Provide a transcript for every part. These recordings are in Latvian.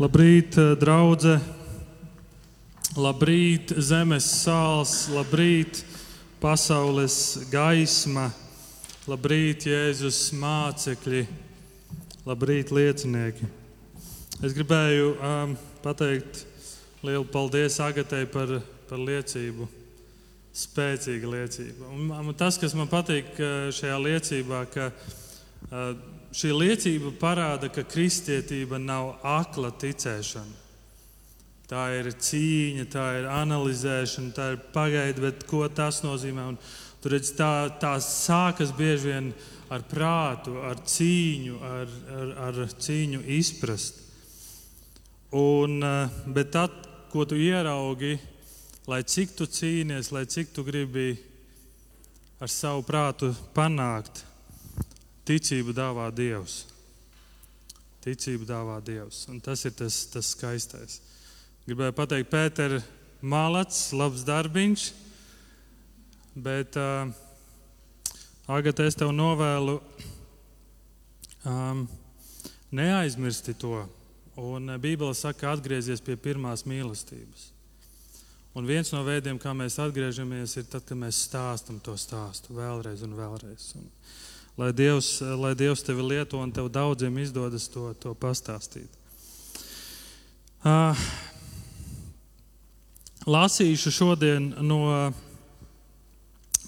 Labrīt, draudzē! Labrīt, zemes sāls, labrīt, pasaules gaisma, labrīt, Jēzus mācekļi, labrīt, liecinieki. Es gribēju um, pateikt lielu paldies Agatei par, par liecību. Spēcīga liecība. Un, un tas, kas man patīk šajā liecībā, ka uh, šī liecība parāda, ka kristietība nav akla ticēšana. Tā ir cīņa, tā ir analizēšana, tā ir pagaida, bet ko tas nozīmē? Un, tur redz, tā, tā sākas bieži vien ar prātu, ar cīņu, ar, ar, ar cīņu izprast. Un, eh, bet tad, ko tu ieraugi, lai cik tu cīnies, lai cik tu gribi ar savu prātu panākt, Ticību dāvā Dievs. Ticību dāvā Dievs. Un tas ir tas, tas skaistais. Gribēju pateikt, Pēter, malats, labs darbiņš, bet uh, Agata, es tev novēlu um, neaizmirsti to. Un Bībele saka, atgriezies pie pirmās mīlestības. Un viens no veidiem, kā mēs atgriežamies, ir tad, kad mēs stāstam to stāstu vēlreiz un vēlreiz. Un, Lai Dievs, lai Dievs tevi lieto un tev daudziem izdodas to, to pastāstīt. Uh, lasīšu šodien no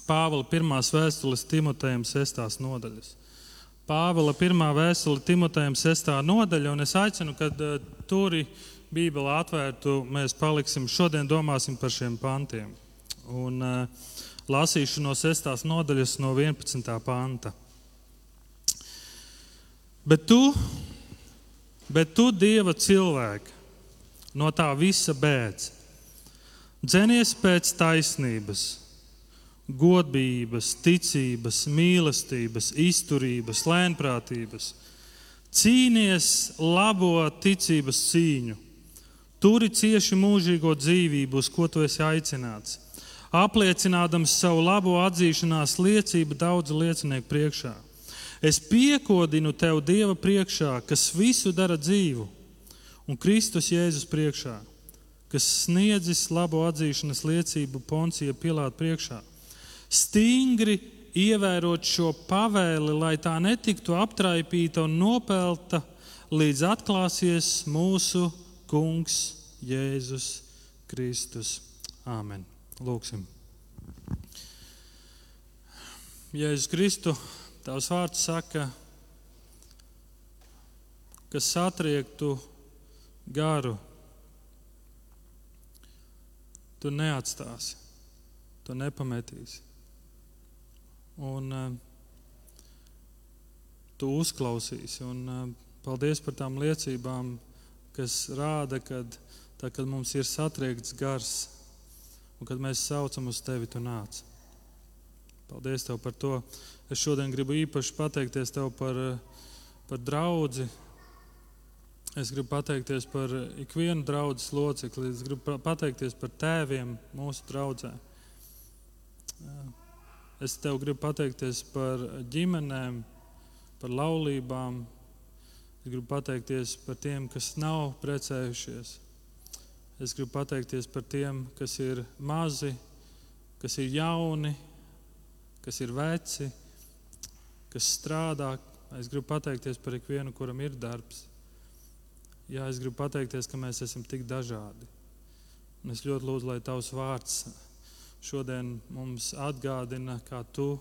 Pāvila pirmās vēstules Timotejam sestās nodaļas. Pāvila pirmā vēstule Timotejam sestā nodaļa, un es aicinu, kad uh, turi Bībeli atvērtu, mēs paliksim šodien domāsim par šiem pantiem. Un uh, lasīšu no sestās nodaļas no 11. panta. Bet tu, bet tu Dieva cilvēki, no tā visa bēdz. Dzenies pēc taisnības, godības, ticības, mīlestības, izturības, lēnprātības. Cīnies labo ticības cīņu, turi cieši mūžīgo dzīvību, uz ko tu esi aicināts, apliecinādams savu labo atzīšanās liecību daudzu liecinieku priekšā. Es piekodinu tev Dieva priekšā, kas visu dara dzīvu, un Kristus Jēzus priekšā, kas sniedzis labo atzīšanas liecību Poncija Pilāta priekšā. Stingri ievērot šo pavēli, lai tā netiktu aptraipīta un nopelta, līdz atklāsies mūsu Kungs Jēzus Kristus. Āmen. Lūksim. Jēzus Kristus Tavs vārds saka, ka satriektu garu tu neatstāsi, tu nepametīsi. Un uh, tu uzklausīsi. Un, uh, paldies par tām liecībām, kas rāda, ka tad, kad mums ir satriekts gars un kad mēs saucam uz tevi, tu nāc. Paldies tev par to. Es šodien gribu īpaši pateikties tev par, par draugu. Es gribu pateikties par ikvienu draugu locekli. Es gribu pateikties par tēviem mūsu draudzē. Es tev gribu pateikties par ģimenēm, par laulībām. Es gribu pateikties par tiem, kas nav precējušies. Es gribu pateikties par tiem, kas ir mazi, kas ir jauni, kas ir veci kas strādā. Es gribu pateikties par ikvienu, kuram ir darbs. Jā, es gribu pateikties, ka mēs esam tik dažādi. Un es ļoti lūdzu, lai tavs vārds šodien mums atgādina, kā tu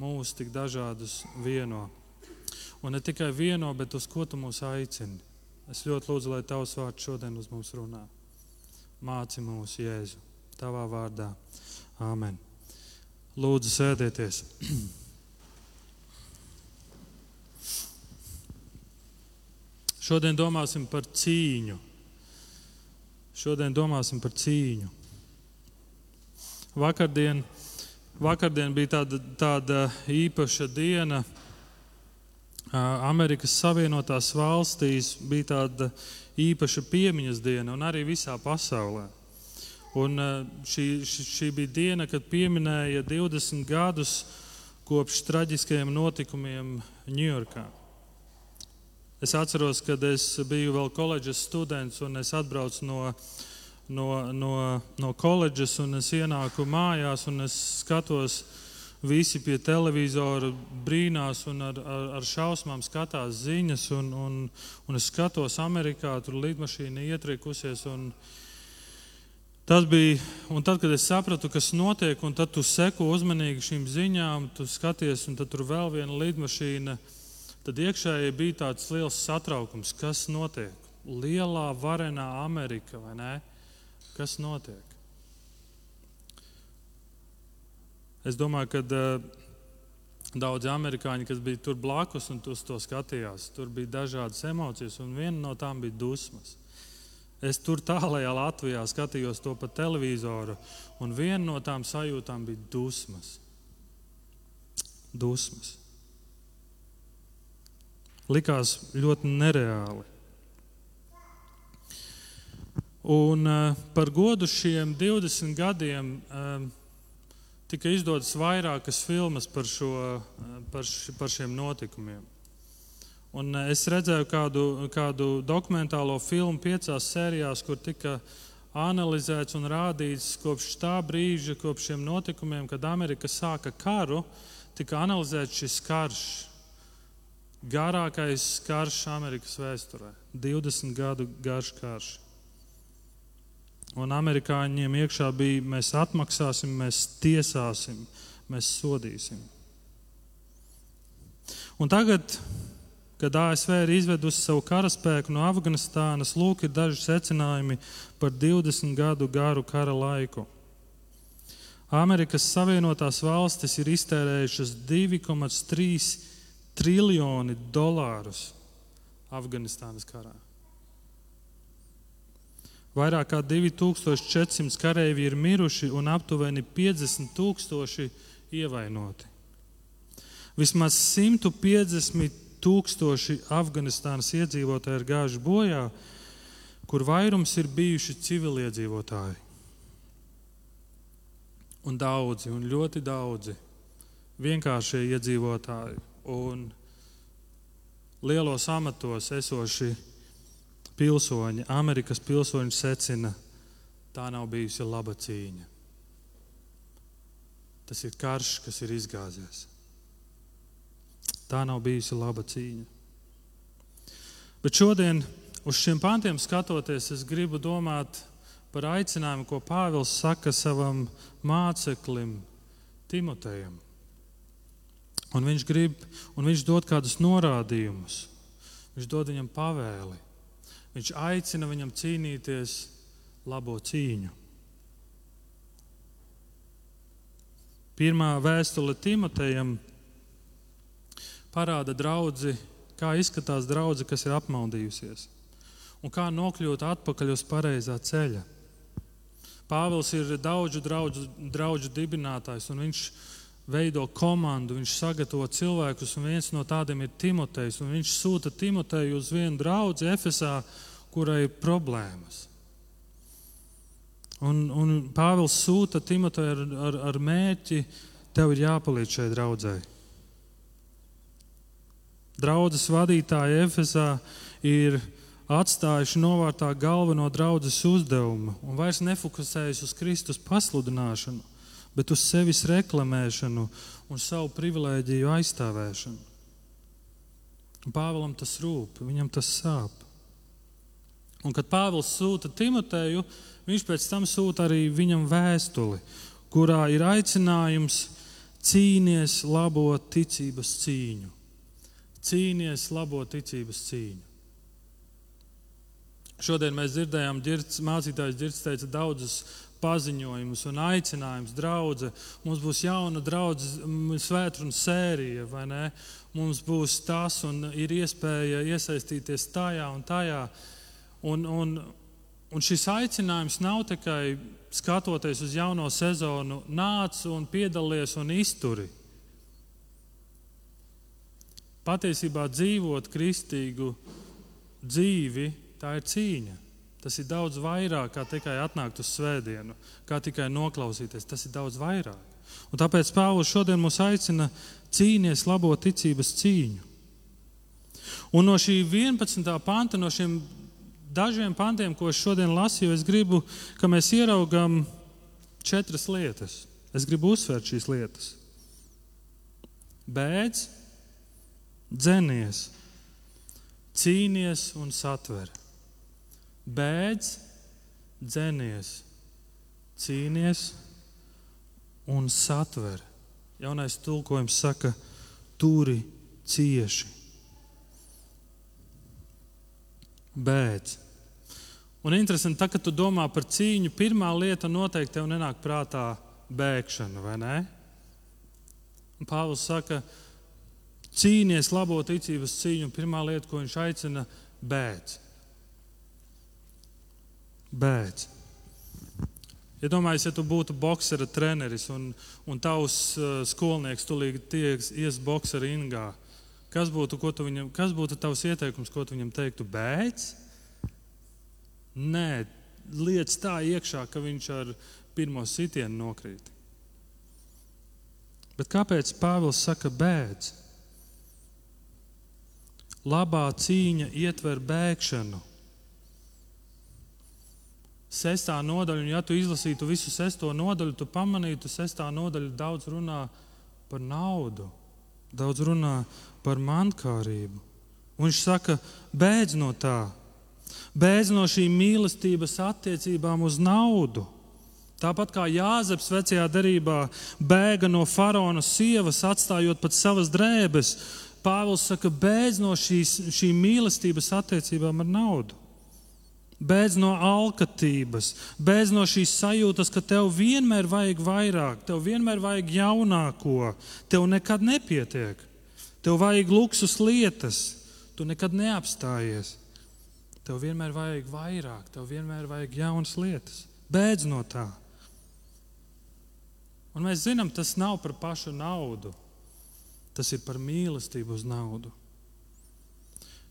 mūs tik dažādus vieno. Un ne tikai vieno, bet uz ko tu mūs aicini. Es ļoti lūdzu, lai tavs vārds šodien uz mums runā. Māci mūs, Jēzu, tavā vārdā. Āmen. Lūdzu, sēdieties! Šodien domāsim par cīņu. Šodien domāsim par cīņu. Vakardien, vakardien bija tāda, tāda īpaša diena. Amerikas Savienotās valstīs bija tāda īpaša piemiņas diena, un arī visā pasaulē. Un šī, šī bija diena, kad pieminēja 20 gadus kopš traģiskajiem notikumiem Ņujorkā. Es atceros, kad es biju vēl koledžas students un es atbraucu no, no, no, no koledžas un es ienāku mājās un es skatos, visi pie televizora brīnās un ar, ar, ar šausmām skatās ziņas. Un, un, un es skatos, Amerikā tur lidmašīna ietriekusies. Tas bija, un tad, kad es sapratu, kas notiek, un tad tu seko uzmanīgi šīm ziņām, tu skaties, un tad tur vēl viena lidmašīna tad iekšēji bija tāds liels satraukums, kas notiek. Lielā, varenā Amerika, vai ne? Kas notiek? Es domāju, ka uh, daudzi amerikāņi, kas bija tur blakus un uz to skatījās, tur bija dažādas emocijas, un viena no tām bija dusmas. Es tur tālākajā Latvijā skatījos to pa televizoru, un viena no tām sajūtām bija dusmas. Dusmas likās ļoti nereāli. Un uh, par godu šiem 20 gadiem uh, tika izdotas vairākas filmas par, šo, uh, par, š, par šiem notikumiem. Un, uh, es redzēju kādu, kādu dokumentālo filmu piecās sērijās, kur tika analizēts un rādīts kopš tā brīža, kopš šiem notikumiem, kad Amerika sāka karu, tika analizēts šis karš garākais karš Amerikas vēsturē. 20 gadu garš karš. Un amerikāņiem iekšā bija, mēs atmaksāsim, mēs tiesāsim, mēs sodīsim. Un tagad, kad ASV ir izvedusi savu karaspēku no Afganistānas, lūk, ir daži secinājumi par 20 gadu garu kara laiku. Amerikas Savienotās valstis ir iztērējušas 2,3 triljoni dolārus Afganistānas karā. Vairāk kā 2400 kareivi ir miruši un aptuveni 50,000 ievainoti. Vismaz 150 tūkstoši Afganistānas iedzīvotāji ir gājuši bojā, kur vairums ir bijuši civiliedzīvotāji. Un daudzi, un ļoti daudzi vienkāršie iedzīvotāji un lielos amatos esoši pilsoņi, Amerikas pilsoņi secina, tā nav bijusi laba cīņa. Tas ir karš, kas ir izgāzies. Tā nav bijusi laba cīņa. Bet šodien, uz šiem pantiem skatoties, es gribu domāt par aicinājumu, ko Pāvils saka savam māceklim Timotejam. Un viņš grib, un viņš dod kādus norādījumus. Viņš dod viņam pavēli. Viņš aicina viņam cīnīties labo cīņu. Pirmā vēstule Timotejam parāda draudzi, kā izskatās draudzene, kas ir apmaldījusies, un kā nokļūt atpakaļ uz pareizā ceļa. Pāvils ir daudzu draugu, draugu dibinātājs, un viņš veido komandu, viņš sagatavo cilvēkus, un viens no tādiem ir Timotejs. Viņš sūta Timoteju uz vienu draugu Efesā, kurai ir problēmas. Un, un Pāvils sūta Timoteju ar, ar, ar mērķi, tev ir jāpalīdz šai draudzēji. Draudzes vadītāji Efesā ir atstājuši novārtā galveno draudzes uzdevumu un vairs nefokusējas uz Kristus pasludināšanu, bet uz sevis reklamēšanu un savu privilēģiju aizstāvēšanu. Pāvēlam tas rūp, viņam tas sāp. Un, kad Pāvils sūta Timoteju, viņš pēc tam sūta arī viņam vēstuli, kurā ir aicinājums cīnīties labo ticības cīņu. Cīnīties labo ticības cīņu. Šodien mēs dzirdējām, ģirds, mācītājs Girts teica daudzus paziņojumus un aicinājumus. Draudze. Mums būs jauna draudzene, svētdienas sērija, vai ne? Mums būs tas, un ir iespēja iesaistīties tajā un tajā. Un, un, un šis aicinājums nav tikai skatoties uz jauno sezonu, nāc un piedalies un izturi. Patiesībā dzīvot kristīgu dzīvi, tā ir cīņa. Tas ir daudz vairāk kā tikai atnākt uz svētdienu, kā tikai noklausīties. Tas ir daudz vairāk. Un tāpēc Pāvils šodien mūs aicina cīnīties labo ticības cīņu. Un no šī 11. panta, no šiem dažiem pantiem, ko es šodien lasīju, es gribu, ka mēs ieraugām četras lietas. Es gribu uzsvērt šīs lietas. Bēdz, dzenies, cīnies un satver. Bēdz, dzenies, cīnies un satver. Jaunais tulkojums saka, turi cieši. Bēdz. Un interesanti, tā, kad tu domā par cīņu, pirmā lieta noteikti tev nenāk prātā bēgšana, vai ne? Pāvils saka, cīnies labo ticības cīņu, pirmā lieta, ko viņš aicina, bēdz. Bēdz. Iedomājieties, ja tu būtu boxera treneris un, un tavs uh, skolnieks tulīt ies boxera ingā. Kas būtu, viņam, kas būtu tavs ieteikums, ko tu viņam teiktu? Bēdz? Nē, liec tā iekšā, ka viņš ar pirmo sitienu nokrīt. Bet kāpēc Pāvils saka bēdz? Labā cīņa ietver bēgšanu. Sestā nodaļa, un ja tu izlasītu visu sesto nodaļu, tu pamanītu, ka sestā nodaļa daudz runā par naudu, daudz runā par mankārību. Un viņš saka, beidz no tā, beidz no šīm mīlestības attiecībām uz naudu. Tāpat kā Jāzeps vecajā derībā bēga no faraona sievas, atstājot pat savas drēbes, Pāvils saka, beidz no šīs, šīm mīlestības attiecībām ar naudu. Beidz no alkatības, beidz no šīs sajūtas, ka tev vienmēr vajag vairāk, tev vienmēr vajag jaunāko, tev nekad nepietiek. Tev vajag luksus lietas, tu nekad neapstājies. Tev vienmēr vajag vairāk, tev vienmēr vajag jaunas lietas. Bēdz no tā. Un mēs zinām, tas nav par pašu naudu. Tas ir par mīlestību uz naudu.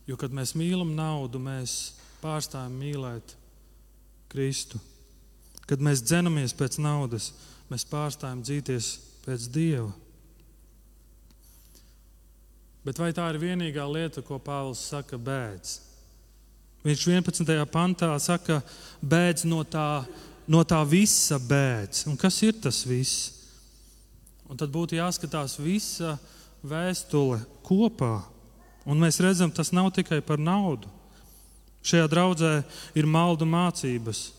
Jo, kad mēs mīlam naudu, mēs pārstājam mīlēt Kristu. Kad mēs dzenamies pēc naudas, mēs pārstājam dzīties pēc Dieva. Bet vai tā ir vienīgā lieta, ko Pāvils saka, bēdz? Viņš 11. pantā saka, bēdz no tā, no tā visa bēdz. Un kas ir tas viss? Un tad būtu jāskatās visa vēstule kopā. Un mēs redzam, tas nav tikai par naudu. Šajā draudzē ir maldu mācības,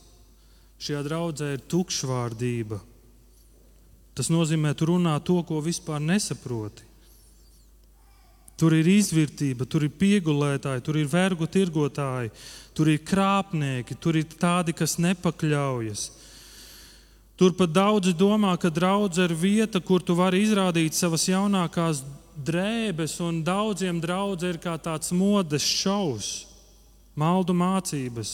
šajā draudzē ir tukšvārdība. Tas nozīmē, tu runā to, ko vispār nesaproti. Tur ir izvērtība, tur ir piegulētāji, tur ir vergu tirgotāji, tur ir krāpnieki, tur ir tādi, kas nepakļaujas. Tur pat daudzi domā, ka draudzene ir vieta, kur tu vari izrādīt savas jaunākās drēbes, un daudziem draudzene ir kā tāds modes šovs, maldu mācības.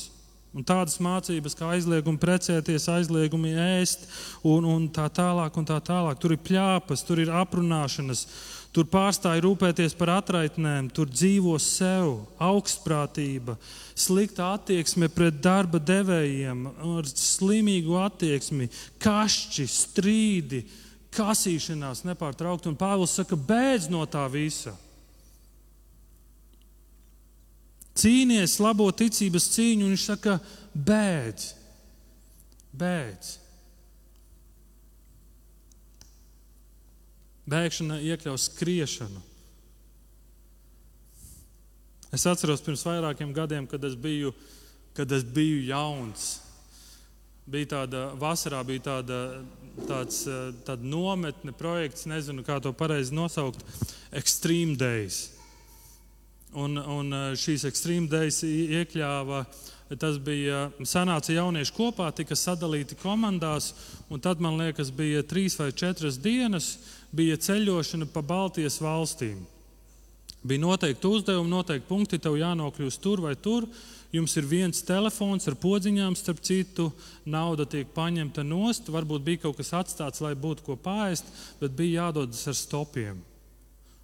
Un tādas mācības kā aizliegumi precēties, aizliegumi ēst un, un tā tālāk. Un tā tālāk. Tur ir plāpas, tur ir aprunāšanas, Tur pārstāja rūpēties par atraitnēm, tur dzīvo sev, augstprātība, slikta attieksme pret darba devējiem, ar slimīgu attieksmi, kašķi, strīdi, kasīšanās nepārtraukti. Un Pāvils saka, beidz no tā visa. Cīnies labo ticības cīņu, un viņš saka, beidz, beidz. Bēgšana iekļaus skriešanu. Es atceros pirms vairākiem gadiem, kad es biju, kad es biju jauns. Bija tāda vasarā, bija tāda, tāds tāda nometne projekts, nezinu, kā to pareizi nosaukt, Extreme Days. Un, un šīs Extreme Days iekļāva uh, tas bija sanāca jaunieši kopā, tika sadalīti komandās, un tad, man liekas, bija trīs vai četras dienas, bija ceļošana pa Baltijas valstīm. Bija noteikti uzdevumi, noteikti punkti, tev jānokļūst tur vai tur. Jums ir viens telefons ar podziņām, starp citu, nauda tiek paņemta nost. Varbūt bija kaut kas atstāts, lai būtu ko pāriest, bet bija jādodas ar stopiem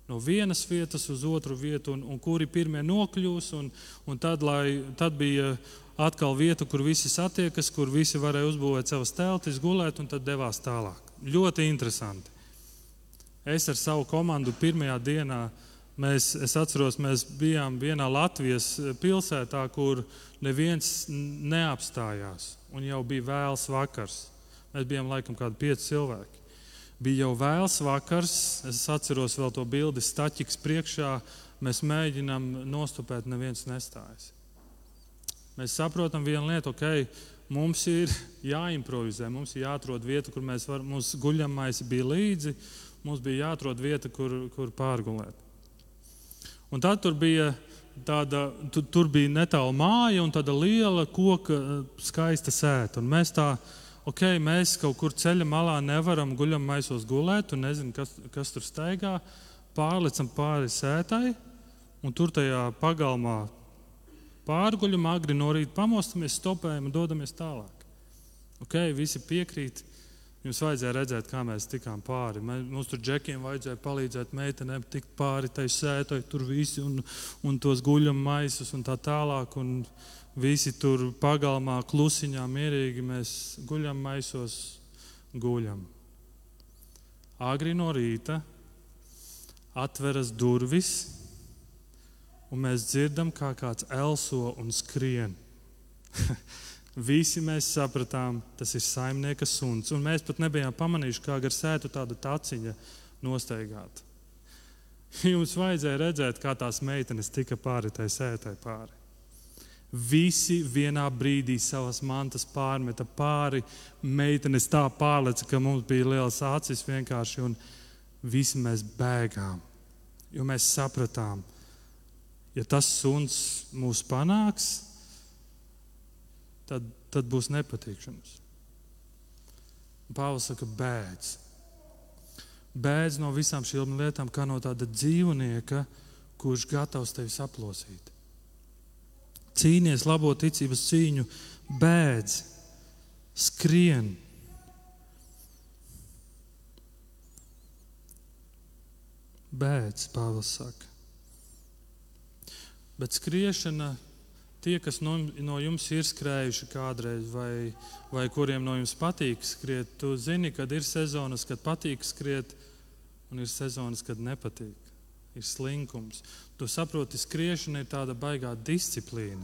no vienas vietas uz otru vietu, un, un kuri pirmie nokļūs. Un, un tad, lai, tad bija atkal vieta, kur visi satiekas, kur visi varēja uzbūvēt savas teltis, gulēt, un tad devās tālāk. Ļoti interesanti. Es ar savu komandu pirmajā dienā Mēs, es atceros, mēs bijām vienā Latvijas pilsētā, kur neviens neapstājās. Un jau bija vēls vakars. Mēs bijām laikam kādi pieci cilvēki. Bija jau vēls vakars. Es atceros vēl to bildi staķiks priekšā. Mēs mēģinām nostupēt, neviens nestājas. Mēs saprotam vienu lietu, ok, mums ir jāimprovizē, mums ir jāatrod vieta, kur mēs varam, mums guļamais bija līdzi, mums bija jāatrod vieta, kur, kur pārgulēt. Un tad tur bija tāda, tu, tur bija netālu māja un tāda liela koka eh, skaista sēta. Un mēs tā, ok, mēs kaut kur ceļa malā nevaram guļam maisos gulēt un nezinu, kas, kas tur staigā. Pārlicam pāri sētai un tur tajā pagalmā pārguļam, agri no rīta pamostamies, stopējam un dodamies tālāk. Ok, visi piekrīt. Jums vajadzēja redzēt, kā mēs tikām pāri. Mums tur džekiem vajadzēja palīdzēt meitenēm tikt pāri tai sētai, tur visi un, un tos guļam maisus un tā tālāk. Un visi tur pagalmā klusiņā, mierīgi mēs guļam maisos, guļam. Agri no rīta atveras durvis, un mēs dzirdam, kā kāds elso un skrien. Visi mēs sapratām, tas ir saimnieka suns. Un mēs pat nebijām pamanījuši, kā gar sētu tāda taciņa nosteigāta. Jums vajadzēja redzēt, kā tās meitenes tika pāri tai sētai pāri. Visi vienā brīdī savas mantas pārmeta pāri. Meitenes tā pārleca, ka mums bija liels acis vienkārši, un visi mēs bēgām. Jo mēs sapratām, ja tas suns mūs panāks, tad, tad būs nepatīkšanas. Pāvils saka, bēdz. Bēdz no visām šīm lietām, kā no tāda dzīvnieka, kurš gatavs tevi saplosīt. Cīnies labo ticības cīņu, bēdz, skrien. Bēdz, Pāvils saka. Bet skriešana tie, kas no, no jums ir skrējuši kādreiz, vai, vai kuriem no jums patīk skriet, tu zini, kad ir sezonas, kad patīk skriet, un ir sezonas, kad nepatīk. Ir slinkums. Tu saproti, skriešana ir tāda baigā disciplīna.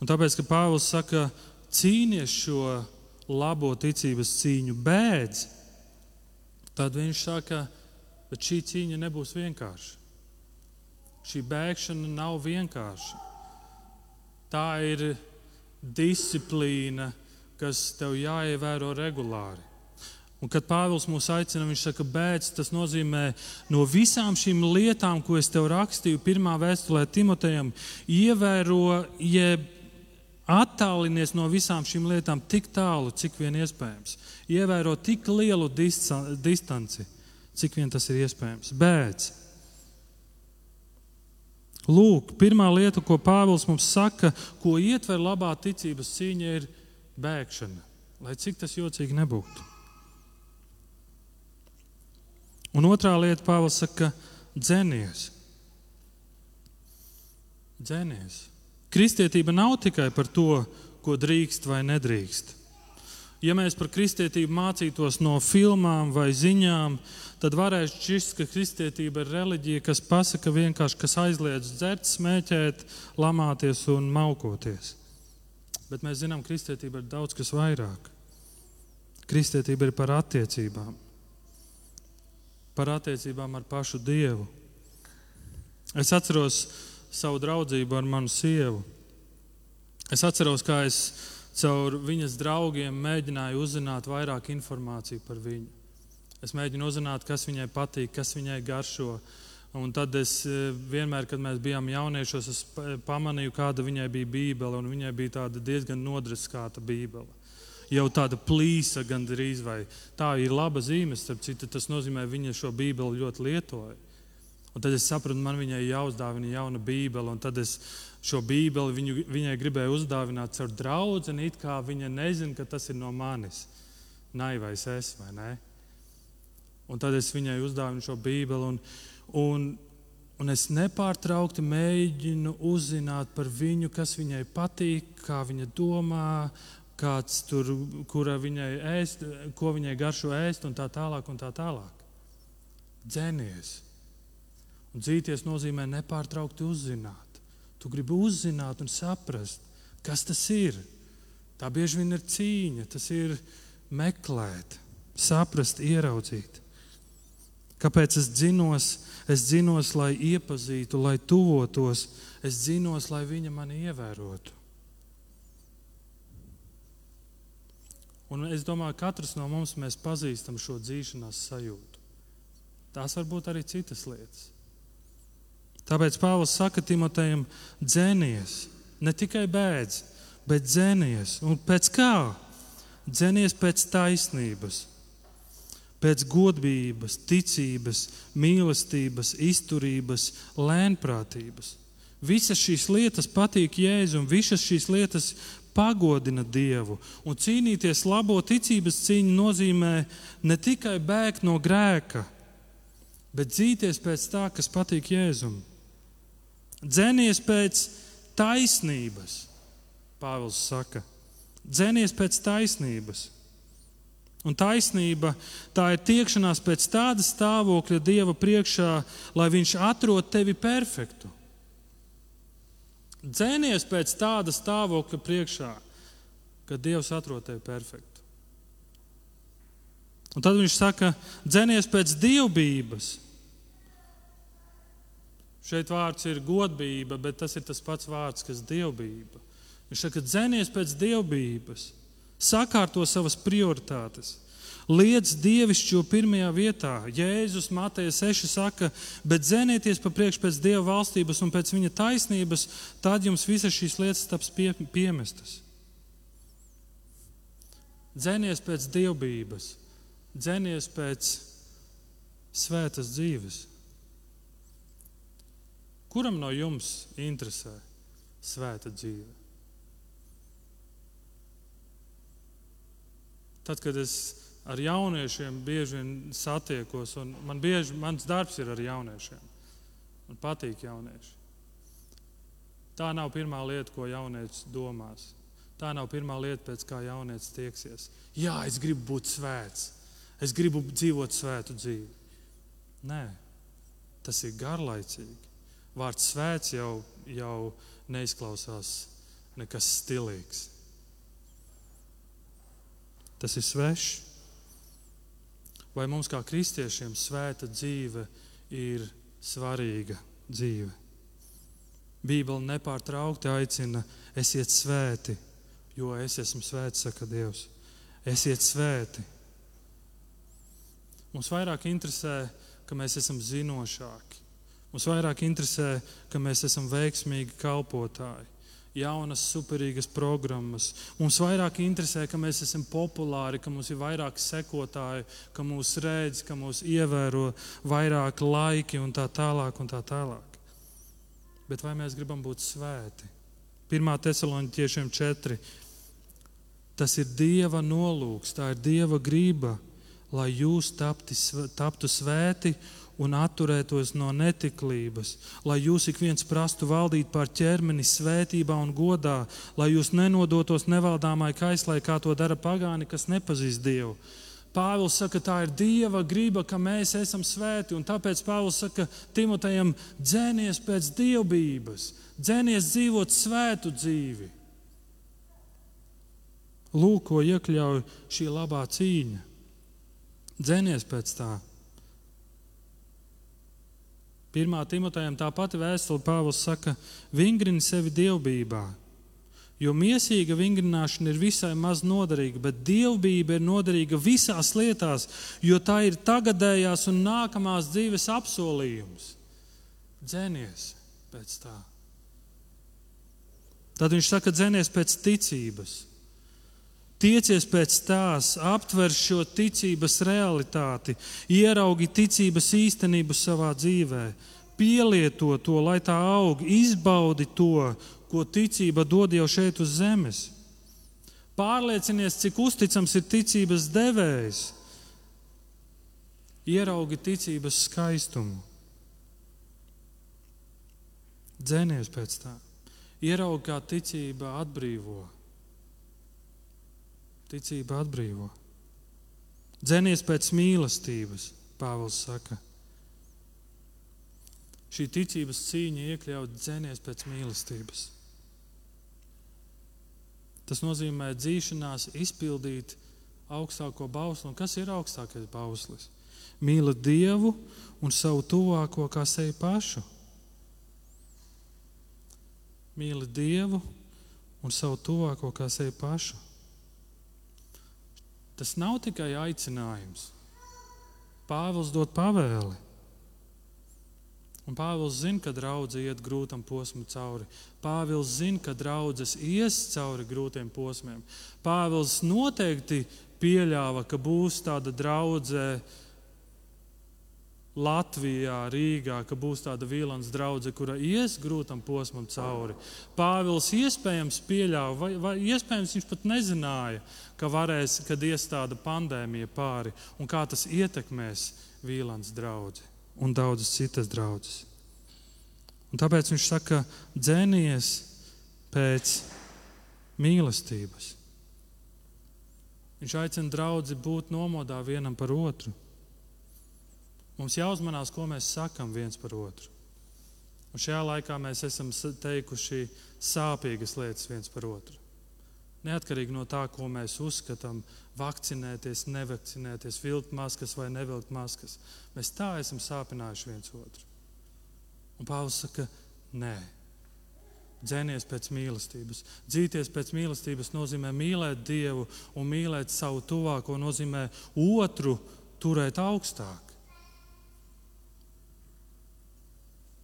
Un tāpēc, ka Pāvils saka, cīnies šo labo ticības cīņu, bēdz, tad viņš saka, bet šī cīņa nebūs vienkārša. Šī bēgšana nav vienkārša. Tā ir disciplīna, kas tev jāievēro regulāri. Un, kad Pāvils mūs aicina, viņš saka, bēdz, tas nozīmē no visām šīm lietām, ko es tev rakstīju, pirmā vēstulē Timotejam, ievēro, jeb attālinies no visām šīm lietām tik tālu, cik vien iespējams. Ievēro tik lielu distanci, cik vien tas ir iespējams. Bēdz. Lūk, pirmā lieta, ko Pāvils mums saka, ko ietver labā ticības cīņa, ir bēgšana. Lai cik tas jocīgi nebūtu. Un otrā lieta, Pāvils saka, dzenies. Dzenies. Kristietība nav tikai par to, ko drīkst vai nedrīkst. Ja mēs par kristietību mācītos no filmām vai ziņām, tad varētu šķist, ka kristietība ir reliģija, kas pasaka vienkārši, kas aizliedz dzert, smēķēt, lamāties un maukoties. Bet mēs zinām, ka kristietība ir daudz kas vairāk. Kristietība ir par attiecībām, par attiecībām ar pašu Dievu. Es atceros savu draudzību ar manu sievu. Es atceros, kā es caur viņas draugiem mēģināju uzzināt vairāk informāciju par viņu. Es mēģinu uzzināt, kas viņai patīk, kas viņai garšo. Un tad es e, vienmēr, kad mēs bijām jauniešos, es pamanīju, kāda viņai bija bībele. Viņai bija tāda diezgan nodreskāta bībele. Jau tāda plīsa gandrīz vai tā ir laba zīme, starp citu, tas nozīmē, ka viņa šo bībeli ļoti lietoja. Un tad es sapratu, man viņai jāuzdāvina jauna bībele. Un tad es šo bībeli viņu, viņai gribēju uzdāvināt caur draugu, it kā viņa nezina, ka tas ir no manis. Naivais es vai ne? Un tad es viņai uzdāvinu šo bībeli. Un, un, un es nepārtraukti mēģinu uzzināt par viņu, kas viņai patīk, kā viņa domā, kāds tur, kura viņai ēst, ko viņai garšo ēst un tā tālāk. Un tā tālāk. Dzenies! Un dzīties nozīmē nepārtraukti uzzināt. Tu gribi uzzināt un saprast, kas tas ir. Tā bieži vien ir cīņa, tas ir meklēt, saprast, ieraudzīt. Kāpēc es dzinos? Es dzinos, lai iepazītu, lai tuvotos, es dzinos, lai viņa mani ievērotu. Un es domāju, ka katrs no mums pazīstam šo dzīšanās sajūtu. Tās var būt arī citas lietas. Tāpēc Pāvils saka Timotejam, dzēnies, ne tikai bēdz, bet dzēnies. Un pēc kā? Dzēnies pēc taisnības, pēc godības, ticības, mīlestības, izturības, lēnprātības. Visas šīs lietas patīk Jēzum, visas šīs lietas pagodina Dievu. Un cīnīties labo ticības cīņu nozīmē ne tikai bēgt no grēka, bet dzīties pēc tā, kas patīk Jēzum. Dzenies pēc taisnības, Pāvils saka. Dzenies pēc taisnības. Un taisnība tā ir tiekšanās pēc tāda stāvokļa Dieva priekšā, lai Viņš atrod tevi perfektu. Dzēnies pēc tāda stāvokļa priekšā, kad Dievs atrod tevi perfektu. Un tad viņš saka, dzēnies pēc dievbijības. Šeit vārds ir godība, bet tas ir tas pats vārds, kas ir dievbijība. Viņš saka, dzenies pēc dievbijības, sakārto savas prioritātes, liec dievišķo pirmajā vietā. Jēzus Mateja 6 saka, bet dzenieties pa priekšu pēc dieva valstības un pēc viņa taisnības, tad jums visas šīs lietas taps pie, piemestas. Dzenies pēc dievbijības, dzenies pēc svētas dzīves. Kuram no jums interesē svēta dzīve? Tad, kad es ar jauniešiem bieži vien satiekos, un man bieži mans darbs ir ar jauniešiem, man patīk jaunieši. Tā nav pirmā lieta, ko jaunietis domās. Tā nav pirmā lieta, pēc kā jaunietis tieksies. Jā, es gribu būt svēts, es gribu dzīvot svētu dzīvi. Nē, tas ir garlaicīgi. Vārds svēts jau, jau neizklausās nekas stilīgs. Tas ir svešs. Vai mums, kā kristiešiem, svēta dzīve ir svarīga dzīve? Bībele nepārtraukti aicina, esiet svēti, jo es esmu svēts, saka Dievs. Esiet svēti. Mums vairāk interesē, ka mēs esam zinošāki, Mums vairāk interesē, ka mēs esam veiksmīgi kalpotāji, jaunas, superīgas programmas. Mums vairāk interesē, ka mēs esam populāri, ka mums ir vairāk sekotāju, ka mūs redz, ka mūs ievēro vairāk laiki un tā tālāk. Un tā tālāk. Bet vai mēs gribam būt svēti? 1. Thesaloņķiešiem 4. Tas ir Dieva nolūks, tā ir Dieva grība, lai jūs tapti, taptu svēti un atturētos no netiklības, lai jūs ik viens prastu valdīt pār ķermeni svētībā un godā, lai jūs nenodotos nevaldāmai kaislai, kā to dara pagāni, kas nepazīst Dievu. Pāvils saka, tā ir Dieva griba, ka mēs esam svēti, un tāpēc Pāvils saka Timotejam, dzēnies pēc dievbijības, dzēnies dzīvot svētu dzīvi. Lūk, ko iekļauj šī labā cīņa. Dzēnies pēc tā. Pirmā Timotejam tā pati vēstule Pāvils saka, vingrini sevi dievbijā. Jo mīsīga vingrināšana ir visai maz noderīga, bet dievbijība ir noderīga visās lietās, jo tā ir tagadējās un nākamās dzīves apsolījums. Dzēnies pēc tā. Tad viņš saka, dzēnies pēc ticības. Tiecies pēc tās, aptver šo ticības realitāti, ieraugi ticības īstenību savā dzīvē, pielieto to, lai tā aug, izbaudi to, ko ticība dod jau šeit uz zemes. Pārliecinies, cik uzticams ir ticības devējs. Ieraugi ticības skaistumu. Dzēnies pēc tā. Ieraugi, kā ticība atbrīvo. Ticība atbrīvo. Dzenies pēc mīlestības, Pāvils saka. Šī ticības cīņa iekļaut dzēnies pēc mīlestības. Tas nozīmē dzīšanās, izpildīt augstāko bausli. Un kas ir augstākais bauslis? Mīlēt Dievu un savu tuvāko kā sevi pašu. Mīlēt Dievu un savu tuvāko kā sevi pašu. Tas nav tikai aicinājums. Pāvils dod pavēli. Un Pāvils zina, ka draudzene iet grūtam posmam cauri. Pāvils zina, ka draudzes ies cauri grūtiem posmiem. Pāvils noteikti pieļāva, ka būs tāda draudzene Latvijā, Rīgā, ka būs tāda vīlans draudzene, kura ies grūtam posmam cauri. Pāvils iespējams pieļāva, vai, vai iespējams viņš pat nezināja, ka varēs, kad ies tāda pandēmija pāri un kā tas ietekmēs vīlans draugu un daudzas citas draudzes. Un tāpēc viņš saka, dzēnies pēc mīlestības. Viņš aicina draugu būt nomodā vienam par otru. Mums jāuzmanās, ko mēs sakām viens par otru. Un šajā laikā mēs esam teikuši sāpīgas lietas viens par otru. Neatkarīgi no tā, ko mēs uzskatām, vakcinēties, nevakcinēties, vilkt maskas vai nevilkt maskas, mēs tā esam sāpinājuši viens otru. Un Pāvils saka, nē, dzēnies pēc mīlestības. Dzīties pēc mīlestības nozīmē mīlēt Dievu un mīlēt savu tuvāko, nozīmē otru turēt augstāk.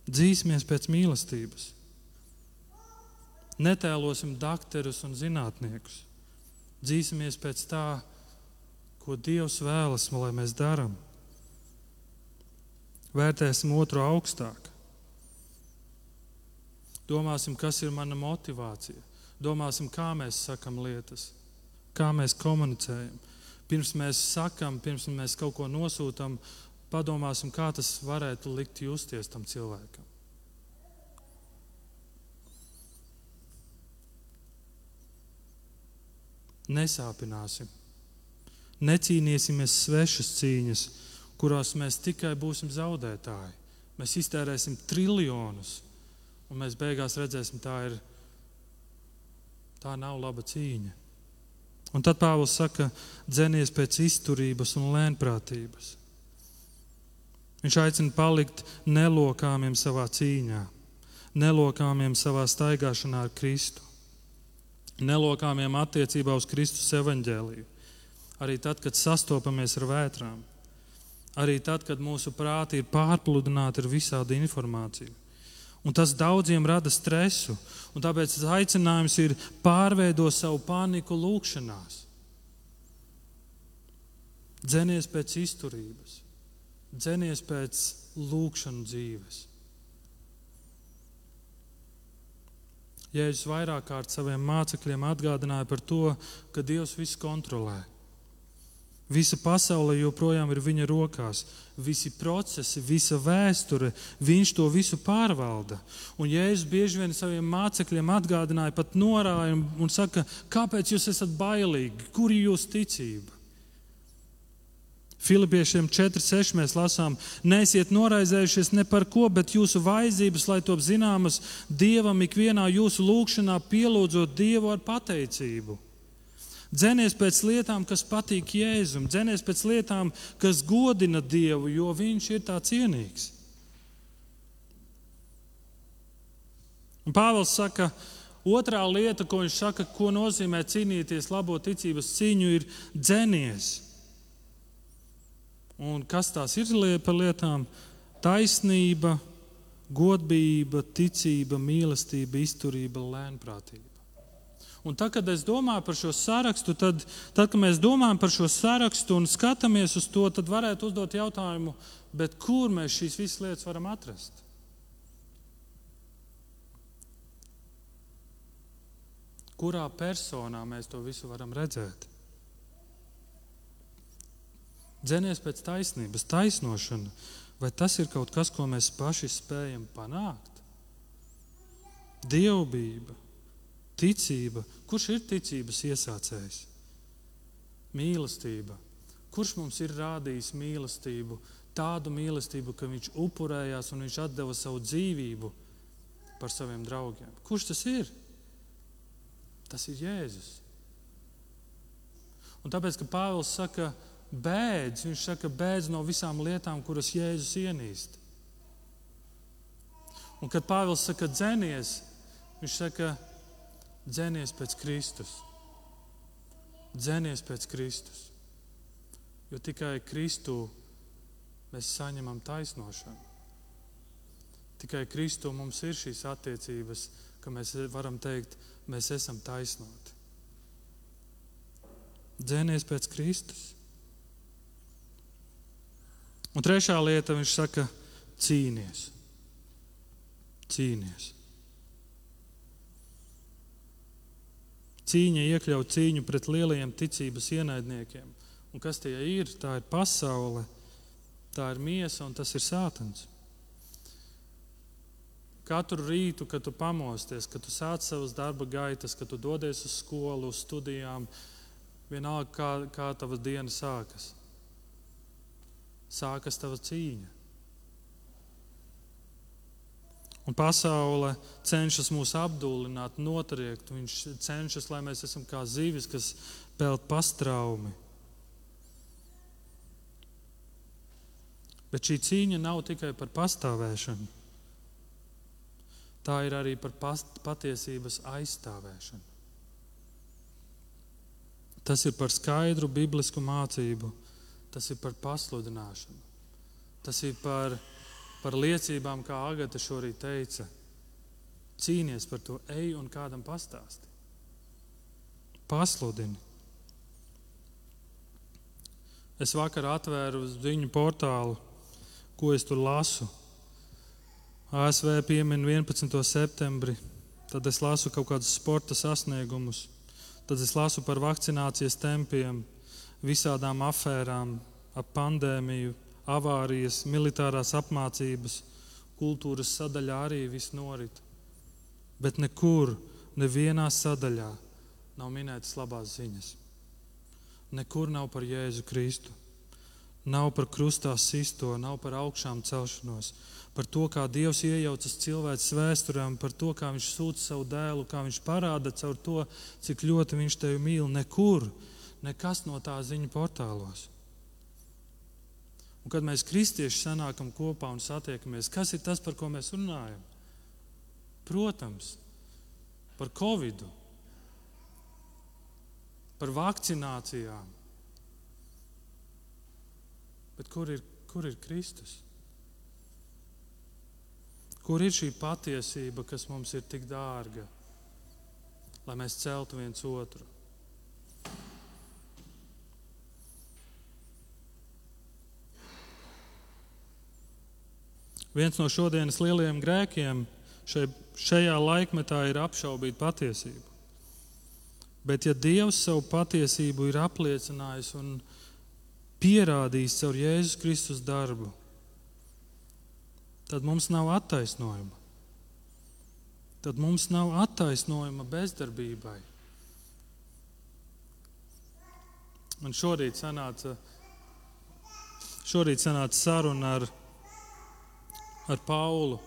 Dzīsimies pēc mīlestības. Netēlosim doktorus un zinātniekus. Dzīsimies pēc tā, ko Dievs vēlas, lai mēs darām. Vērtēsim otru augstāk. Domāsim, kas ir mana motivācija. Domāsim, kā mēs sakam lietas, kā mēs komunicējam. Pirms mēs sakam, pirms mēs kaut ko nosūtām, padomāsim, kā tas varētu likt justies tam cilvēkam. Nesāpināsim, necīnīsimies svešas cīņas, kurās mēs tikai būsim zaudētāji. Mēs iztērēsim triljonus, un mēs beigās redzēsim, tā ir tā nav laba cīņa. Un tad Pāvils saka, dzenies pēc izturības un lēnprātības. Viņš aicina palikt nelokāmiem savā cīņā, nelokāmiem savā staigāšanā ar Kristu, nelokāmiem attiecībā uz Kristus evaņģēliju. Arī tad, kad sastopamies ar vētrām, arī tad, kad mūsu prāti ir pārpludināti ar visādi informāciju. Un tas daudziem rada stresu, un tāpēc aicinājums ir pārveidot savu paniku lūgšanās. Dzenies pēc izturības, dzenies pēc lūkšanu dzīves. Jēzus vairāk kārt saviem mācekļiem atgādināja par to, ka Dievs visu kontrolē. Visa pasaule joprojām ir viņa rokās, visi procesi, visa vēsture, viņš to visu pārvalda. Un Jēzus bieži vien saviem mācekļiem atgādināja, pat norāja un saka, kāpēc jūs esat bailīgi, kur ir jūsu ticība? Filipiešiem 4.6 mēs lasām, neesiet noraizējušies ne par ko, bet jūsu vajadzības, lai top zināmas Dievam ikvienā jūsu lūgšanā, pielūdzot Dievu ar pateicību. Dzenies pēc lietām, kas patīk Jēzum, dzenies pēc lietām, kas godina Dievu, jo Viņš ir tā cienīgs. Un Pāvils saka, otrā lieta, ko viņš saka, ko nozīmē cīnīties labo ticības cīņu, ir dzenies. Un kas tās ir par lietām? Taisnība, godība, ticība, mīlestība, izturība, lēnprātība. Un tad, kad es domāju par šo sarakstu, tad, tad, kad mēs domājam par šo sarakstu un skatāmies uz to, tad varētu uzdot jautājumu, kur mēs šīs visas lietas varam atrast? Kurā personā mēs to visu varam redzēt? Dzenies pēc taisnības, taisnošana, vai tas ir kaut kas, ko mēs paši spējam panākt? Dievbijība, ticība. Kurš ir ticības iesācējs? Mīlestība. Kurš mums ir rādījis mīlestību tādu mīlestību, ka viņš upurējās un viņš deva savu dzīvību par saviem draugiem. Kurš tas ir? Tas ir Jēzus. Un tāpēc, ka Pāvils saka, bēdz, viņš saka, bēdz no visām lietām, kuras Jēzus ienīst. Un kad Pāvils saka, dzenies, viņš saka, dzenies pēc Kristus. Dzenies pēc Kristus. Jo tikai Kristū mēs saņemam taisnošanu. Tikai Kristū mums ir šīs attiecības, ka mēs varam teikt, mēs esam taisnoti. Dzēnies pēc Kristus. Un trešā lieta, viņš saka, cīnies. Cīnies. Cīņa iekļauj cīņu pret lielajiem ticības ienaidniekiem. Un kas tie ir? Tā ir pasaule, tā ir miesa un tas ir sātans. Katru rītu, kad tu pamosties, kad tu sāc savas darba gaitas, kad tu dodies uz skolu, uz studijām, vienalga, kā, kā tava diena sākas. Sākas tava cīņa. Un pasaule cenšas mūs apdullināt, notriekt. Viņš cenšas, lai mēs esam kā zivis, kas peld pastraumi. Bet šī cīņa nav tikai par pastāvēšanu. Tā ir arī par patiesības aizstāvēšanu. Tas ir par skaidru biblisku mācību, tas ir par pasludināšanu, tas ir par, par liecībām, kā Agata šorīt teica. Cīnies par to, ej un kādam pastāsti. Pasludini. Es vakar atvēru ziņu portālu ko es tur lasu. ASV piemin 11. septembri, tad es lasu kaut kādus sporta sasniegumus, tad es lasu par vakcinācijas tempiem, visādām afērām, ap pandēmiju, avārijas, militārās apmācības, kultūras sadaļā arī viss norit. Bet nekur, nevienā sadaļā nav minētas labās ziņas. Nekur nav par Jēzu Kristu. Nav par krustā sisto, nav par augšām celšanos, par to, kā Dievs iejaucas cilvēces vēsturēm, par to, kā Viņš sūta savu dēlu, kā Viņš parāda caur to, cik ļoti Viņš tevi mīl. Nekur, nekas no tā ziņu portālos. Un kad mēs kristieši sanākam kopā un satiekamies, kas ir tas, par ko mēs runājam? Protams, par covid, par vakcinācijām Bet kur ir, kur ir Kristus? Kur ir šī patiesība, kas mums ir tik dārga, lai mēs celtu viens otru? Viens no šodienas lielajiem grēkiem šai, šajā laikmetā ir apšaubīt patiesību. Bet, ja Dievs savu patiesību ir apliecinājis un pierādījis caur Jēzus Kristus darbu, tad mums nav attaisnojuma. Tad mums nav attaisnojuma bezdarbībai. Man šorīt sanāca, šorīt sanāca saruna ar, ar Paulu.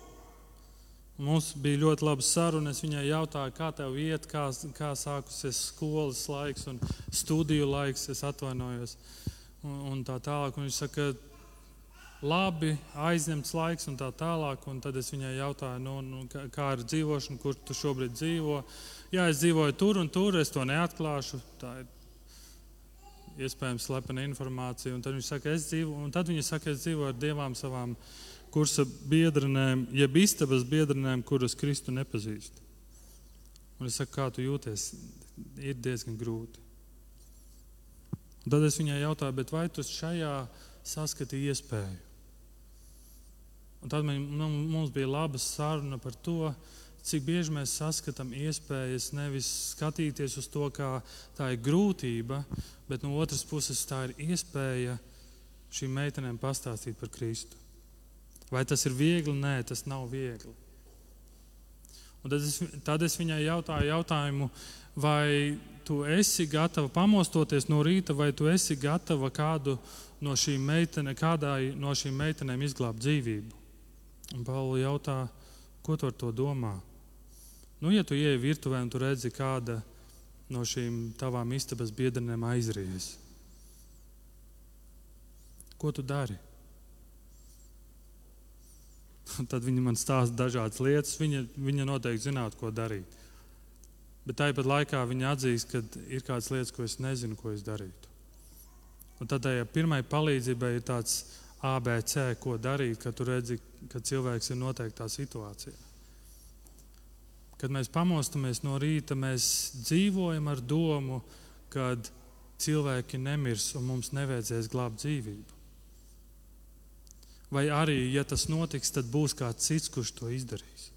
Mums bija ļoti laba saruna. Es viņai jautāju, kā tev iet, kā, kā sākusies skolas laiks un studiju laiks. Es atvainojos. Un, un tā tālāk. Un viņš saka, labi, aizņemts laiks un tā tālāk. Un tad es viņai jautāju, nu, nu, kā ir dzīvošana, kur tu šobrīd dzīvo. Jā, es dzīvoju tur un tur, es to neatklāšu. Tā ir iespējams slepena informācija. Un tad viņa saka, es dzīvoju, un tad viņa saka, es dzīvoju ar divām savām kursa biedrenēm, jeb istabas biedrenēm, kuras Kristu nepazīst. Un es saku, kā tu jūties? Ir diezgan grūti. Un tad es viņai jautāju, vai tu šajā saskatīji iespēju? Un tad nu, mums bija laba saruna par to, cik bieži mēs saskatām iespējas nevis skatīties uz to, kā tā ir grūtība, bet no otras puses tā ir iespēja šīm meitenēm pastāstīt par Kristu. Vai tas ir viegli? Nē, tas nav viegli. Un tad es, tad es viņai jautāju jautājumu, vai tu esi gatava pamostoties no rīta, vai tu esi gatava kādu no šīm, meitene, kādai no šīm meitenēm izglābt dzīvību. Un Pauli jautā, ko tu ar to domā? Nu, ja tu ieej virtuvē un tu redzi, kāda no šīm tavām istabas biedrenēm aizries, ko tu dari? Tad viņi man stāsta dažādas lietas. Viņa, viņa noteikti zinātu, ko darīt. Bet tāpat laikā viņa atzīst, ka ir kādas lietas, ko es nezinu, ko es darītu. Un tad tajā pirmai palīdzībai ir tāds ABC, ko darīt, kad redzi, ka cilvēks ir noteiktā situācijā. Kad mēs pamostamies no rīta, mēs dzīvojam ar domu, ka cilvēki nemirs un mums nevajadzēs glābt dzīvību. Vai arī, ja tas notiks, tad būs kāds cits, kurš to izdarīs.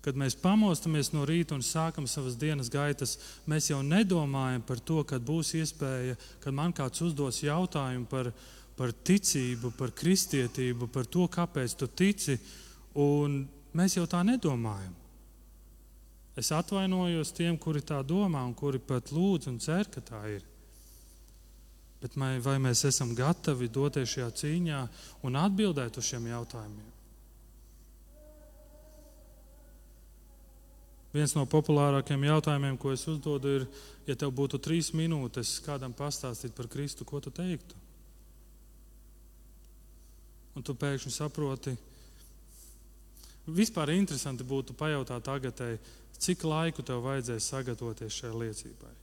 Kad mēs pamostamies no rīta un sākam savas dienas gaitas, mēs jau nedomājam par to, kad būs iespēja, kad man kāds uzdos jautājumu par, par ticību, par kristietību, par to, kāpēc tu tici. Mēs jau tā nedomājam. Es atvainojos tiem, kuri tā domā un kuri pat lūdz un cer, ka tā ir. Bet vai mēs esam gatavi doties šajā cīņā un atbildēt uz šiem jautājumiem? Viens no populārākajiem jautājumiem, ko es uzdodu, ir, ja tev būtu trīs minūtes kādam pastāstīt par Kristu, ko tu teiktu? Un tu pēkšņi saproti, vispār interesanti būtu pajautāt tagadēji, cik laiku tev vajadzēs sagatavoties šai liecībai.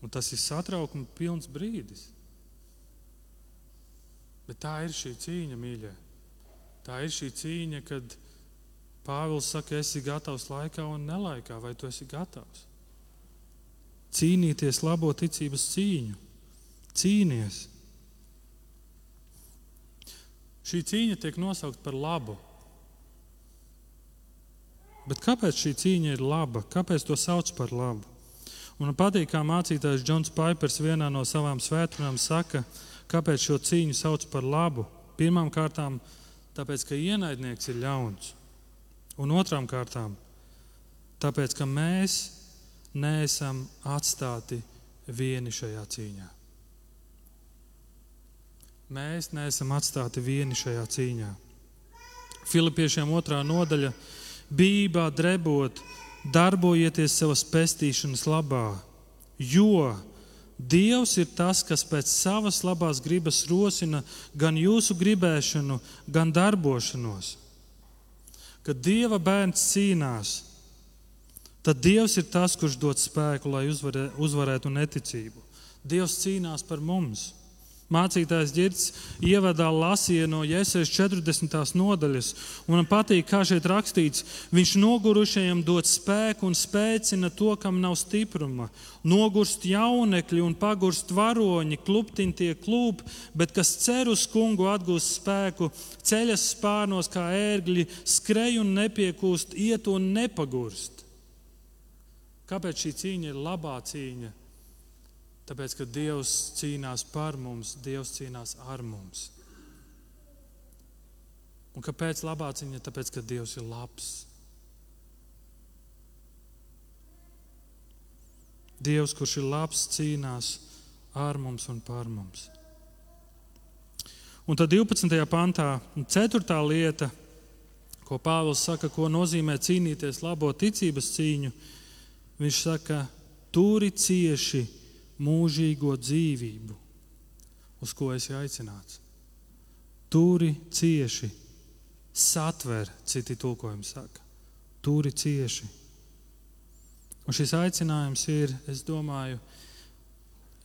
Un tas ir satraukuma pilns brīdis. Bet tā ir šī cīņa, mīļie. Tā ir šī cīņa, kad Pāvils saka, esi gatavs laikā un nelaikā, vai tu esi gatavs? Cīnīties labo ticības cīņu. Cīnies. Šī cīņa tiek nosaukta par labu. Bet kāpēc šī cīņa ir laba? Kāpēc to sauc par labu? Man patīk, kā mācītājs Džons Paipers vienā no savām svētdienām saka, kāpēc šo cīņu sauc par labu. Pirmām kārtām, tāpēc, ka ienaidnieks ir ļauns. Un otrām kārtām, tāpēc, ka mēs neesam atstāti vieni šajā cīņā. Mēs neesam atstāti vieni šajā cīņā. Filipiešiem otrā nodaļa - bībā drebot, darbojieties savas pestīšanas labā, jo Dievs ir tas, kas pēc savas labās gribas rosina gan jūsu gribēšanu, gan darbošanos. Kad Dieva bērns cīnās, tad Dievs ir tas, kurš dod spēku, lai uzvarē, uzvarētu neticību. Dievs cīnās par mums. Mācītājs Girts ievadā lasīja no Jēzus 40. nodaļas, un man patīk, kā šeit rakstīts, viņš nogurušajiem dod spēku un spēcina to, kam nav stipruma. Nogurst jaunekļi un pagurst varoņi, kluptiņi tie klūp, bet kas cer uz kungu atgūst spēku, ceļas spārnos kā ērgļi, skrej un nepiekūst, iet un nepagurst. Kāpēc šī cīņa ir labā cīņa? Tāpēc, ka Dievs cīnās par mums, Dievs cīnās ar mums. Un kāpēc labā cīņa? Tāpēc, ka Dievs ir labs. Dievs, kurš ir labs, cīnās ar mums un par mums. Un tad 12. pantā, 4. lieta, ko Pāvils saka, ko nozīmē cīnīties labo ticības cīņu, viņš saka, turi cieši mūžīgo dzīvību, uz ko esi aicināts. Turi cieši, satver, citi tulkojumi saka. Turi cieši. Un šis aicinājums ir, es domāju,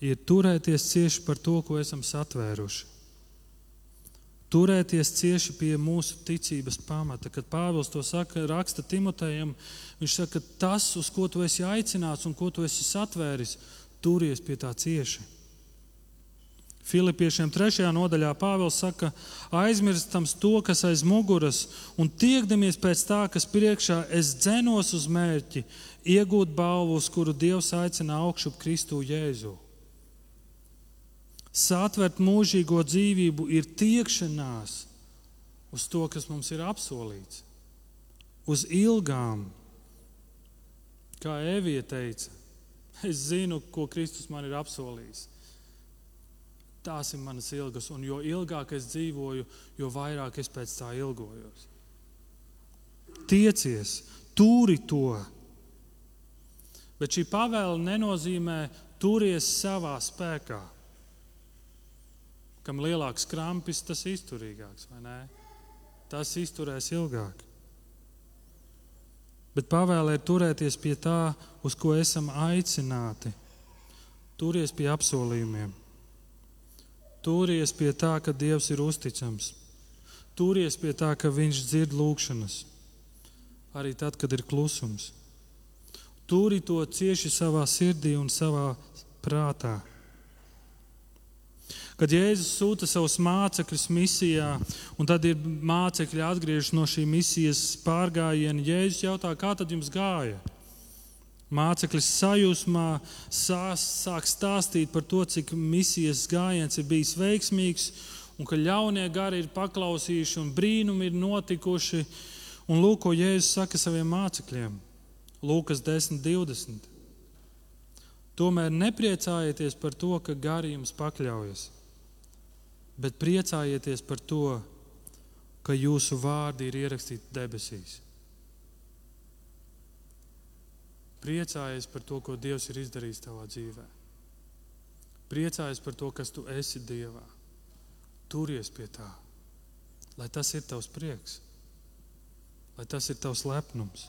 ir turēties cieši par to, ko esam satvēruši. Turēties cieši pie mūsu ticības pamata. Kad Pāvils to saka, raksta Timotejam, viņš saka, ka tas, uz ko tu esi aicināts un ko tu esi satvēris, turies pie tā cieši. Filipiešiem 3. nodaļā Pāvils saka, aizmirstams to, kas aiz muguras, un tiekdamies pēc tā, kas priekšā, es dzenos uz mērķi, iegūt balvu, uz kuru Dievs aicina augšu Kristu Jēzu. Satvert mūžīgo dzīvību ir tiekšanās uz to, kas mums ir apsolīts, uz ilgām. Kā Evija teica, es zinu, ko Kristus man ir apsolījis. Tās ir manas ilgas, un jo ilgāk es dzīvoju, jo vairāk es pēc tā ilgojos. Tiecies, turi to. Bet šī pavēle nenozīmē turies savā spēkā. Kam lielāks krampis, tas izturīgāks, vai ne? Tas izturēs ilgāk. Bet pavēlē turēties pie tā, uz ko esam aicināti. Turies pie apsolījumiem. Turies pie tā, ka Dievs ir uzticams. Turies pie tā, ka Viņš dzird lūgšanas. Arī tad, kad ir klusums. Turi to cieši savā sirdī un savā prātā. Kad Jēzus sūta savus mācekļus misijā, un tad ir mācekļi atgriežas no šī misijas pārgājiena, Jēzus jautā, kā tad jums gāja? Mācekļi sajūsmā sāk stāstīt par to, cik misijas gājiens ir bijis veiksmīgs, un ka ļaunie gari ir paklausījuši un brīnumi ir notikuši. Un lūk, ko Jēzus saka saviem mācekļiem. Lūkas 10, 20. Tomēr nepriecājieties par to, ka gari jums pakļaujas bet priecājieties par to, ka jūsu vārdi ir ierakstīti debesīs. Priecājies par to, ko Dievs ir izdarījis tavā dzīvē. Priecājies par to, kas tu esi Dievā. Turies pie tā, lai tas ir tavs prieks, lai tas ir tavs lepnums.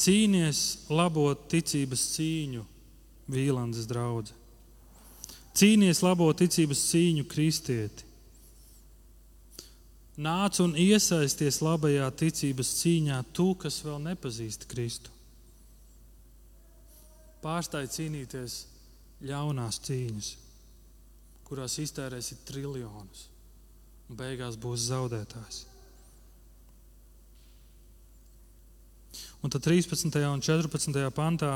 Cīnies labot ticības cīņu, Vīlandes draudzene. Cīnies labo ticības cīņu, kristieti. Nāc un iesaisties labajā ticības cīņā, tu, kas vēl nepazīsti Kristu. Pārstāj cīnīties ļaunās cīņas, kurās iztērēsi triljonus, un beigās būs zaudētājs. Un tad 13. un 14. pantā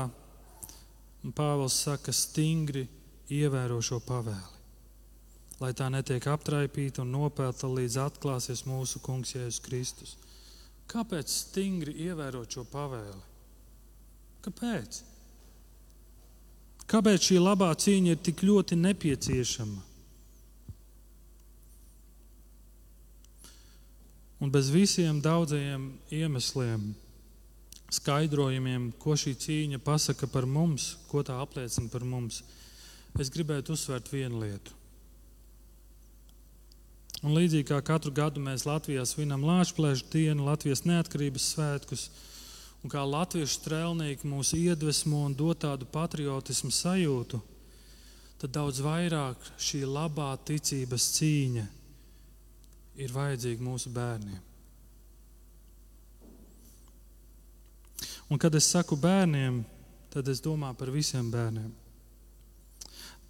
Pāvils saka, stingri ievēro šo pavēli, lai tā netiek aptraipīta un nopelta līdz atklāsies mūsu Kungs Jēzus Kristus. Kāpēc stingri ievērot šo pavēli? Kāpēc? Kāpēc šī labā cīņa ir tik ļoti nepieciešama? Un bez visiem daudzajiem iemesliem, skaidrojumiem, ko šī cīņa pasaka par mums, ko tā apliecina par mums, es gribētu uzsvērt vienu lietu. Un līdzīgi kā katru gadu mēs Latvijā svinam Latvijas dienu, Latvijas neatkarības svētkus, un kā latviešu strēlnieki mūs iedvesmo un dod tādu patriotismu sajūtu, tad daudz vairāk šī labā ticības cīņa ir vajadzīga mūsu bērniem. Un, kad es saku bērniem, tad es domāju par visiem bērniem.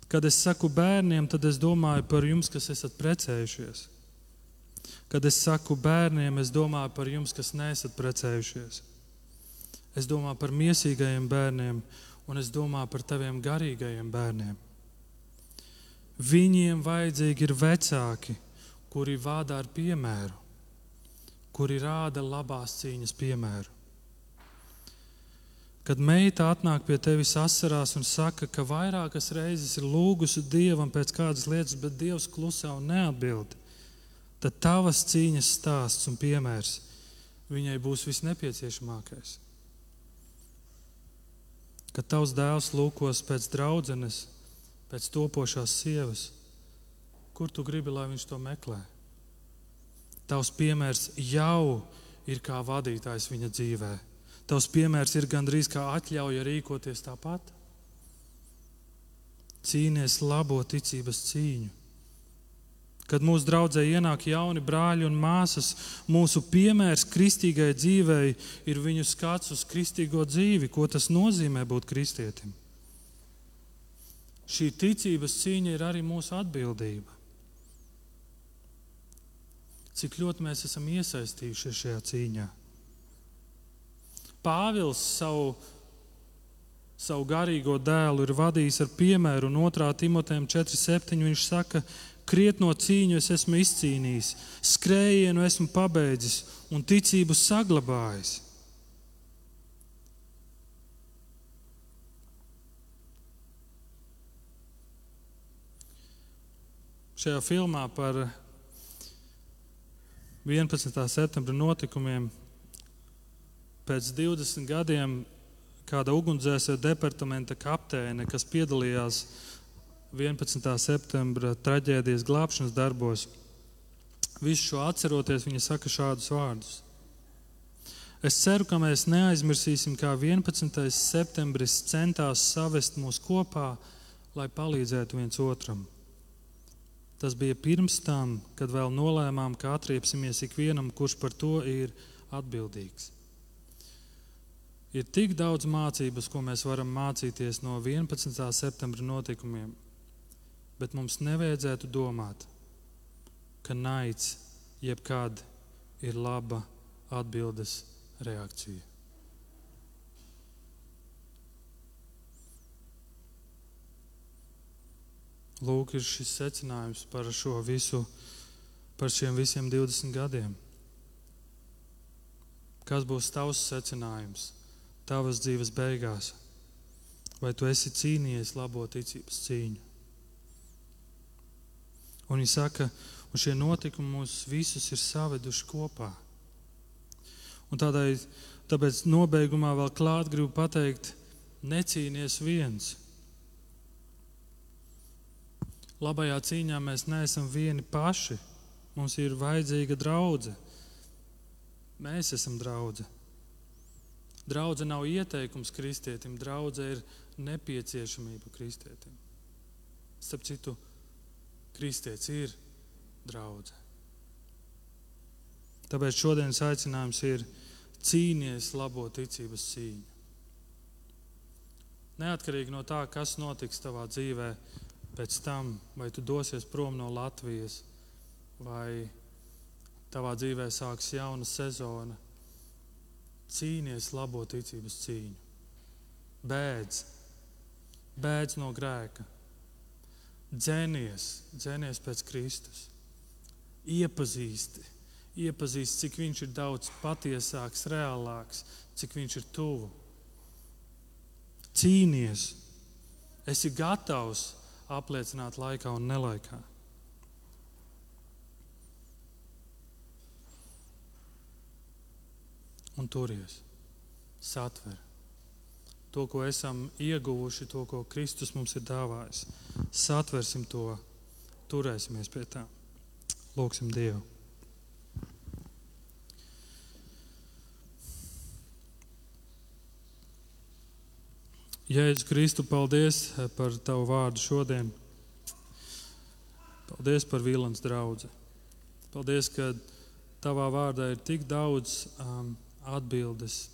Kad es saku bērniem, tad es domāju par jums, kas esat precējušies. Kad es saku bērniem, es domāju par jums, kas neesat precējušies. Es domāju par mīsīgajiem bērniem, un es domāju par taviem garīgajiem bērniem. Viņiem vajadzīgi ir vecāki, kuri vada ar piemēru, kuri rāda labās cīņas piemēru. Kad meita atnāk pie tevis asarās un saka, ka vairākas reizes ir lūgusi dievam pēc kādas lietas, bet dievs klusē un neatbild, tad tavas cīņas stāsts un piemērs viņai būs visnepieciešamākais. Kad tavs dēls lūkos pēc draudzenes, pēc topošās sievas, kur tu gribi, lai viņš to meklē? Tavs piemērs jau ir kā vadītājs viņa dzīvēm. Tavs piemērs ir gandrīz kā atļauja rīkoties tāpat. Cīnies labo ticības cīņu. Kad mūsu draudzē ienāk jauni brāļi un māsas, mūsu piemērs kristīgai dzīvei ir viņu skats uz kristīgo dzīvi, ko tas nozīmē būt kristietim. Šī ticības cīņa ir arī mūsu atbildība. Cik ļoti mēs esam iesaistījušies šajā cīņā? Pāvils savu, savu garīgo dēlu ir vadījis ar piemēru, un 2. Timotejam 4.7. viņš saka, krietno cīņu es esmu izcīnījis, skrējienu esmu pabeidzis un ticību saglabājis. Šajā filmā par 11. septembra notikumiem pēc 20 gadiem kāda ugunsdzēsēju departamenta kapteine, kas piedalījās 11. septembra traģēdijas glābšanas darbos, visu šo atceroties, viņa saka šādus vārdus. Es ceru, ka mēs neaizmirsīsim, kā 11. septembris centās savest mūs kopā, lai palīdzētu viens otram. Tas bija pirms tam, kad vēl nolēmām, ka atriepsimies ikvienam, kurš par to ir atbildīgs. Ir tik daudz mācības, ko mēs varam mācīties no 11. septembra notikumiem, bet mums nevajadzētu domāt, ka naids jebkad ir laba atbildes reakcija. Lūk, ir šis secinājums par šo visu, par šiem visiem 20 gadiem. Kas būs tavs secinājums? Tavas dzīves beigās? Vai tu esi cīnījies labo ticības cīņu? Un viņi saka, un šie notikumi mūs visus ir saveduši kopā. Un tādai, tāpēc nobeigumā vēl klāt gribu pateikt, necīnies viens. Labajā cīņā mēs neesam vieni paši. Mums ir vajadzīga draudzene. Mēs esam draudzene. Draudze nav ieteikums kristietim, draudze ir nepieciešamība kristietim. Starp citu, kristietis ir draudze. Tāpēc šodienas aicinājums ir cīnīties labo ticības cīņu. Neatkarīgi no tā, kas notiks tavā dzīvē, pēc tam, vai tu dosies prom no Latvijas, vai tavā dzīvē sāks jauna sezona cīnies labo ticības cīņu. Bēdz, bēdz no grēka, dzēnies, dzēnies pēc Kristus, iepazīsti, iepazīsti, cik viņš ir daudz patiesāks, reālāks, cik viņš ir tuvu. Cīnies, esi gatavs apliecināt laikā un nelaikā. Un turies, satver to, ko esam ieguvuši, to, ko Kristus mums ir dāvājis. Satversim to, turēsimies pie tā. Lūksim Dievu. Jēzus Kristu, paldies par Tavu vārdu šodien. Paldies par Vīlans draugu. Paldies, ka Tavā vārdā ir tik daudz um, atbildes,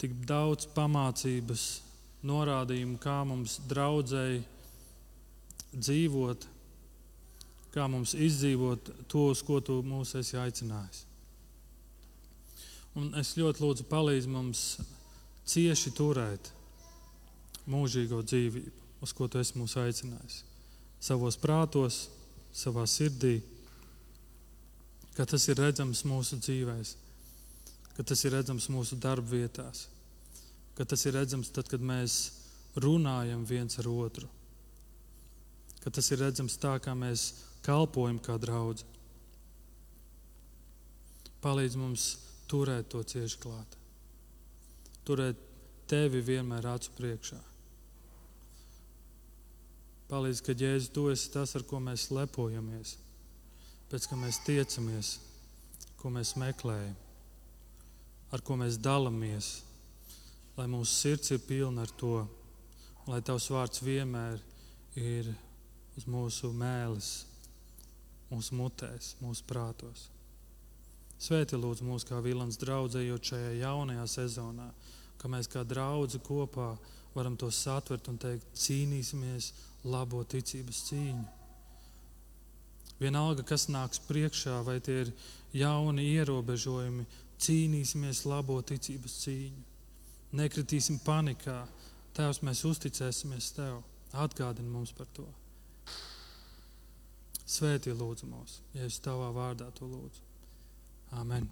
tik daudz pamācības, norādījumu, kā mums draudzēji dzīvot, kā mums izdzīvot to, uz ko tu mūs esi aicinājis. Un es ļoti lūdzu, palīdzi mums cieši turēt mūžīgo dzīvību, uz ko tu esi mūs aicinājis. Savos prātos, savā sirdī, ka tas ir redzams mūsu dzīvēm ka tas ir redzams mūsu darba vietās, ka tas ir redzams tad, kad mēs runājam viens ar otru, ka tas ir redzams tā, kā mēs kalpojam kā draugi. Palīdz mums turēt to cieši klāt, turēt tevi vienmēr acu priekšā. Palīdz, ka Jēzus, tu esi tas, ar ko mēs lepojamies, pēc kā mēs tiecamies, ko mēs meklējam ar ko mēs dalāmies, lai mūsu sirds ir pilna ar to, lai Tavs vārds vienmēr ir uz mūsu mēlis, mūsu mutēs, mūsu prātos. Svēti lūdzu mūs kā Vilans draudzējot šajā jaunajā sezonā, ka mēs kā draudzi kopā varam to satvert un teikt, cīnīsimies labo ticības cīņu. Vienalga, kas nāks priekšā, vai tie ir jauni ierobežojumi, cīnīsimies labo ticības cīņu. Nekritīsim panikā. Tēvs, mēs uzticēsimies Tev. Atgādini mums par to. Svētī lūdzu mūs, ja es tavā vārdā to lūdzu. Amen.